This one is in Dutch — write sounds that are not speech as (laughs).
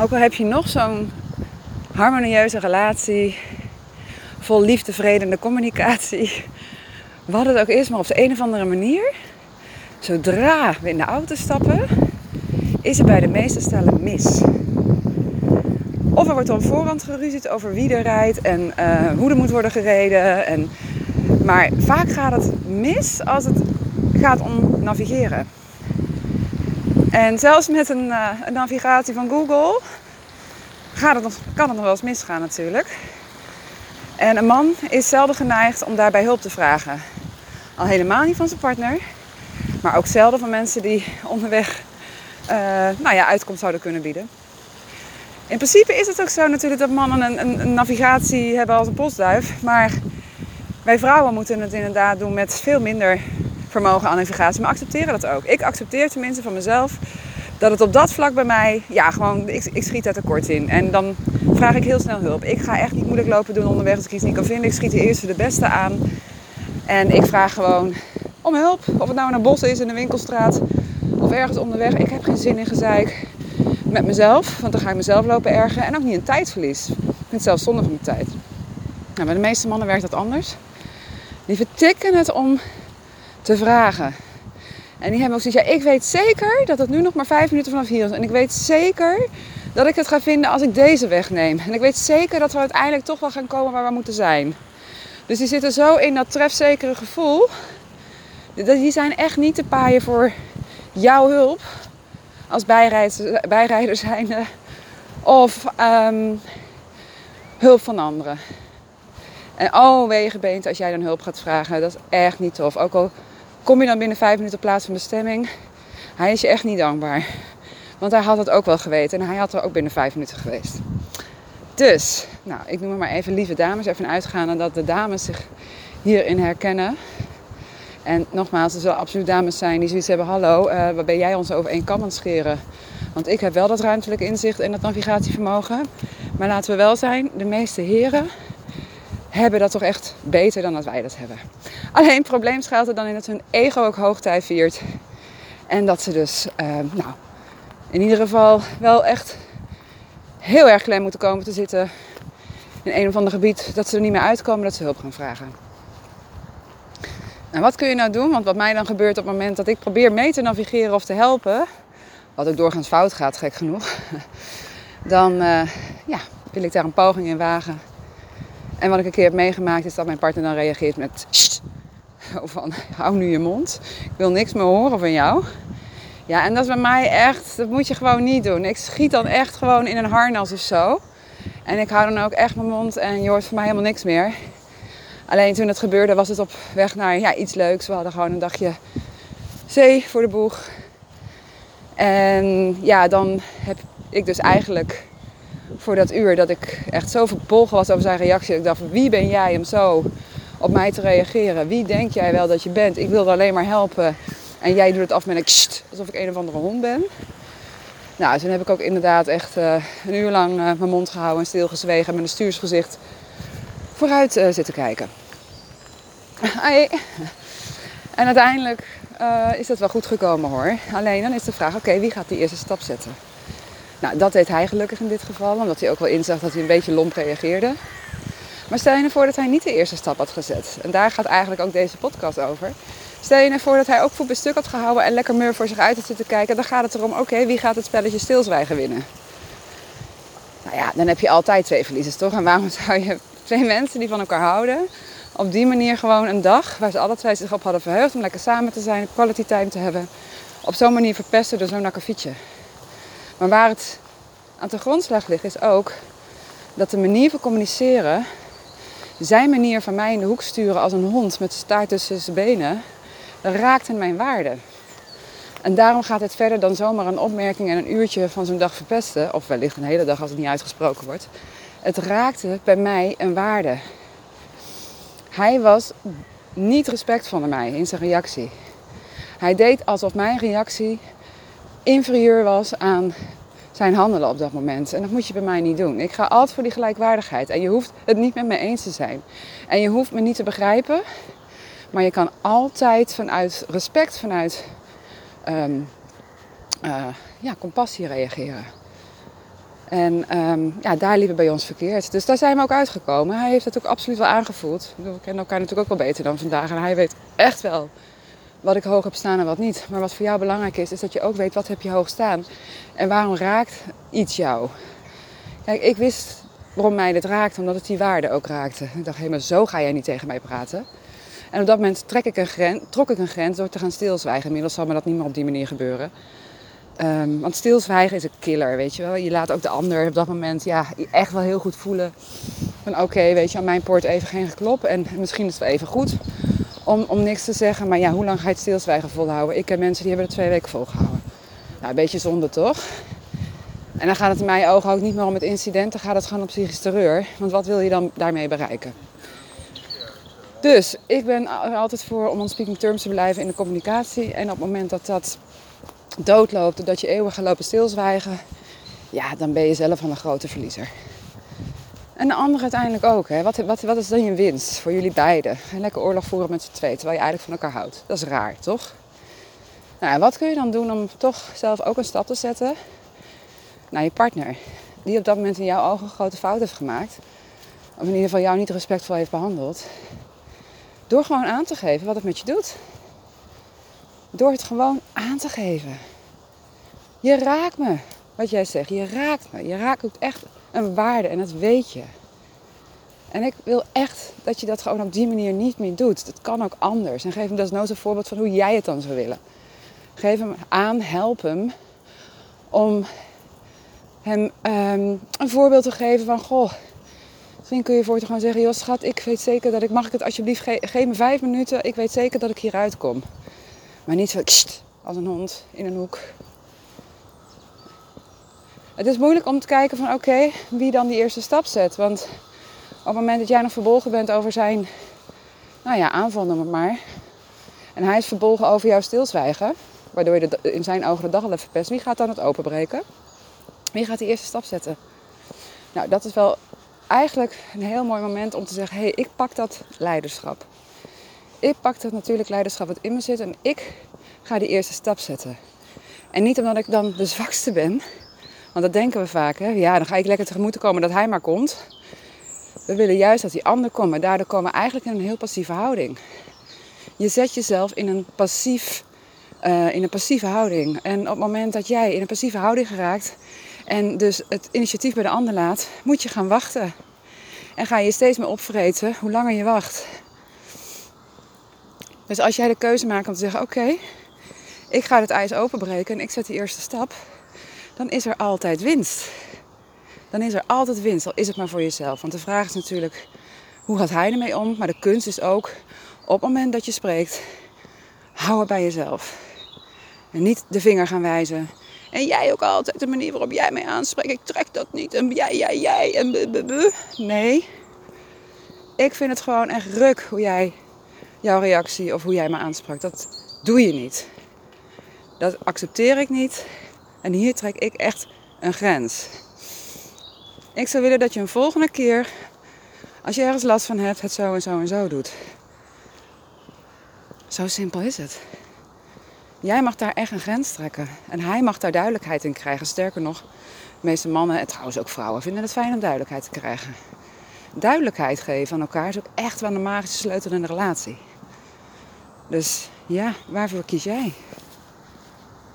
Ook al heb je nog zo'n harmonieuze relatie, vol liefde, vrede en de communicatie, wat het ook is, maar op de een of andere manier, zodra we in de auto stappen, is het bij de meeste stellen mis. Of er wordt dan voorhand geruzied over wie er rijdt en uh, hoe er moet worden gereden. En, maar vaak gaat het mis als het gaat om navigeren. En zelfs met een, uh, een navigatie van Google gaat het nog, kan het nog wel eens misgaan natuurlijk. En een man is zelden geneigd om daarbij hulp te vragen. Al helemaal niet van zijn partner, maar ook zelden van mensen die (laughs) onderweg uh, nou ja, uitkomst zouden kunnen bieden. In principe is het ook zo natuurlijk dat mannen een, een, een, navigatie hebben als een postduif. Maar wij vrouwen moeten het inderdaad doen met veel minder vermogen aan navigatie. Maar accepteren dat ook. Ik accepteer tenminste van mezelf dat het op dat vlak bij mij, ja, gewoon, ik, ik schiet daar tekort in. En dan vraag ik heel snel hulp. Ik ga echt niet moeilijk lopen doen onderweg als ik iets niet kan vinden. Ik schiet de eerste de beste aan. En ik vraag gewoon om hulp. Of het nou in een bos is, in een winkelstraat of ergens onderweg. Ik heb geen zin in gezeik met mezelf, want dan ga ik mezelf lopen ergen. En ook niet een tijdverlies. Ik vind het zelfs zonde van tijd. Nou, bij de meeste mannen werkt dat anders. Die vertikken het om te vragen. En die hebben ook zoiets, ja, ik weet zeker dat het nu nog maar vijf minuten vanaf hier is. En ik weet zeker dat ik het ga vinden als ik deze weg neem. En ik weet zeker dat we uiteindelijk toch wel gaan komen waar we moeten zijn. Dus die zitten zo in dat trefzekere gevoel. Die zijn echt niet te paaien voor jouw hulp als bijrijder, bijrijder zijnde. Of um, hulp van anderen. En oh, wegenbeent als jij dan hulp gaat vragen. Dat is echt niet tof. Ook al kom je dan binnen vijf minuten op plaats van bestemming. Hij is je echt niet dankbaar. Want hij had het ook wel geweten. En hij had er ook binnen vijf minuten geweest. Dus, nou, ik noem maar even lieve dames. Even uitgaande dat de dames zich hierin herkennen. En nogmaals, er zullen absoluut dames zijn die zoiets hebben: hallo, uh, waar ben jij ons over één kam het scheren? Want ik heb wel dat ruimtelijk inzicht en dat navigatievermogen. Maar laten we wel zijn, de meeste heren hebben dat toch echt beter dan dat wij dat hebben. Alleen het probleem schuilt er dan in dat hun ego ook hoogtij viert. En dat ze dus, uh, nou, in ieder geval wel echt heel erg klem moeten komen te zitten in een of ander gebied. Dat ze er niet meer uitkomen, dat ze hulp gaan vragen. En wat kun je nou doen? Want wat mij dan gebeurt op het moment dat ik probeer mee te navigeren of te helpen, wat ook doorgaans fout gaat, gek genoeg, (laughs) dan uh, ja, wil ik daar een poging in wagen. En wat ik een keer heb meegemaakt is dat mijn partner dan reageert met van hou nu je mond, ik wil niks meer horen van jou. Ja, en dat is bij mij echt, dat moet je gewoon niet doen. Ik schiet dan echt gewoon in een harnas of zo. En ik hou dan ook echt mijn mond en je hoort van mij helemaal niks meer. Alleen toen het gebeurde was het op weg naar ja, iets leuks. We hadden gewoon een dagje zee voor de boeg. En ja, dan heb ik dus eigenlijk voor dat uur dat ik echt zo verbolgen was over zijn reactie. Dat ik dacht, wie ben jij om zo op mij te reageren? Wie denk jij wel dat je bent? Ik wilde alleen maar helpen. En jij doet het af met een kst, alsof ik een of andere hond ben. Nou, toen heb ik ook inderdaad echt uh, een uur lang uh, mijn mond gehouden en stilgezwegen en met een stuursgezicht vooruit uh, zitten kijken. En uiteindelijk is dat wel goed gekomen hoor. Alleen dan is de vraag, oké, wie gaat die eerste stap zetten? Nou, dat deed hij gelukkig in dit geval, omdat hij ook wel inzag dat hij een beetje lomp reageerde. Maar stel je nou dat hij niet de eerste stap had gezet. En daar gaat eigenlijk ook deze podcast over. Stel je ervoor nou dat hij ook voet stuk had gehouden en lekker mur voor zich uit had zitten kijken. Dan gaat het erom, oké, wie gaat het spelletje stilzwijgen winnen? Nou ja, dan heb je altijd twee verliezers, toch? En waarom (laughs) zou je twee mensen die van elkaar houden, op die manier gewoon een dag waar ze alle twee zich op hadden verheugd om lekker samen te zijn, quality time te hebben, op zo'n manier verpesten door zo'n akkefietje. Maar waar het aan de grondslag ligt is ook dat de manier van communiceren, zijn manier van mij in de hoek sturen als een hond met staart tussen zijn benen, raakt in mijn waarde. En daarom gaat het verder dan zomaar een opmerking en een uurtje van zo'n dag verpesten, of wellicht een hele dag als het niet uitgesproken wordt. Het raakte bij mij een waarde. Hij was niet respectvol naar mij in zijn reactie. Hij deed alsof mijn reactie inferieur was aan zijn handelen op dat moment. En dat moet je bij mij niet doen. Ik ga altijd voor die gelijkwaardigheid. En je hoeft het niet met me eens te zijn. En je hoeft me niet te begrijpen. Maar je kan altijd vanuit respect, vanuit um, uh, ja, compassie reageren. En ehm, ja, daar liep het bij ons verkeerd. Dus daar zijn we ook uitgekomen. Hij heeft het ook absoluut wel aangevoeld. We kennen elkaar natuurlijk ook wel beter dan vandaag. En hij weet echt wel wat ik hoog heb staan en wat niet. Maar wat voor jou belangrijk is, is dat je ook weet wat heb je hoog staan. En waarom raakt iets jou. Kijk, ik wist waarom mij dit raakte, omdat het die waarde ook raakte. Ik dacht, hé, maar zo ga jij niet tegen mij praten. En op dat moment trek ik een grens, trok ik een grens door te gaan stilzwijgen. Inmiddels zal me dat niet meer op die manier gebeuren. Um, want stilzwijgen is een killer, weet je wel. Je laat ook de ander op dat moment ja, echt wel heel goed voelen. Van oké, weet je, aan mijn poort even geen geklop. En misschien is het wel even goed om, om niks te zeggen. Maar ja, hoe lang ga je het stilzwijgen volhouden? Ik ken mensen die hebben het twee weken volgehouden. Nou, een beetje zonde toch? En dan gaat het in mijn ogen ook niet meer om het incident. Dan gaat het gewoon om psychisch terreur. Want wat wil je dan daarmee bereiken? Dus ik ben er altijd voor om on speaking terms te blijven in de communicatie. En op het moment dat dat doodloopt, dat je eeuwig gaat lopen stilzwijgen, ja, dan ben je zelf van een grote verliezer. En de andere uiteindelijk ook. Hè. Wat, wat, wat is dan je winst voor jullie beiden? Lekker oorlog voeren met z'n twee, terwijl je eigenlijk van elkaar houdt. Dat is raar, toch? Nou, wat kun je dan doen om toch zelf ook een stap te zetten naar je partner? Die op dat moment in jouw ogen grote fout heeft gemaakt. Of in ieder geval jou niet respectvol heeft behandeld. Door gewoon aan te geven wat het met je doet. Door het gewoon aan te geven. Je raakt me, wat jij zegt. Je raakt me. Je raakt ook echt een waarde en dat weet je. En ik wil echt dat je dat gewoon op die manier niet meer doet. Dat kan ook anders. En geef hem desnoods een voorbeeld van hoe jij het dan zou willen. Geef hem aan, help hem om hem ehm, een voorbeeld te geven van... Goh, misschien kun je voor te gewoon zeggen... Joh schat, ik weet zeker dat ik... Mag ik het alsjeblieft... Ge geef me vijf minuten. Ik weet zeker dat ik hieruit kom. Maar niet zo als een hond in een hoek. Het is moeilijk om te kijken van oké, wie dan die eerste stap zet. Want op het moment dat jij nog verbolgen bent over zijn nou ja, aanval, noem het maar. En hij is verbolgen over jouw stilzwijgen. Waardoor je in zijn ogen de dag al even verpest. Wie gaat dan het openbreken? Wie gaat die eerste stap zetten? Nou, dat is wel eigenlijk een heel mooi moment om te zeggen: hé, hey, ik pak dat leiderschap. Ik pak dat natuurlijk leiderschap wat in me zit en ik ga die eerste stap zetten. En niet omdat ik dan de zwakste ben, want dat denken we vaak. Hè? Ja, dan ga ik lekker tegemoet komen dat hij maar komt. We willen juist dat die ander komt, maar daardoor komen we eigenlijk in een heel passieve houding. Je zet jezelf in een, passief, uh, in een passieve houding. En op het moment dat jij in een passieve houding geraakt en dus het initiatief bij de ander laat, moet je gaan wachten. En ga je steeds meer opvreten hoe langer je wacht. Dus als jij de keuze maakt om te zeggen: Oké, ik ga het ijs openbreken en ik zet die eerste stap, dan is er altijd winst. Dan is er altijd winst, al is het maar voor jezelf. Want de vraag is natuurlijk: hoe gaat hij ermee om? Maar de kunst is ook op het moment dat je spreekt, hou het bij jezelf. En niet de vinger gaan wijzen. En jij ook altijd de manier waarop jij mij aanspreekt. Ik trek dat niet. En jij, jij, jij. En Nee. Ik vind het gewoon echt ruk hoe jij jouw reactie of hoe jij me aansprak. Dat doe je niet. Dat accepteer ik niet. En hier trek ik echt een grens. Ik zou willen dat je een volgende keer, als je ergens last van hebt, het zo en zo en zo doet. Zo simpel is het. Jij mag daar echt een grens trekken. En hij mag daar duidelijkheid in krijgen. Sterker nog, de meeste mannen en trouwens ook vrouwen vinden het fijn om duidelijkheid te krijgen. Duidelijkheid geven aan elkaar is ook echt wel een magische sleutel in de relatie. Dus ja, waarvoor kies jij?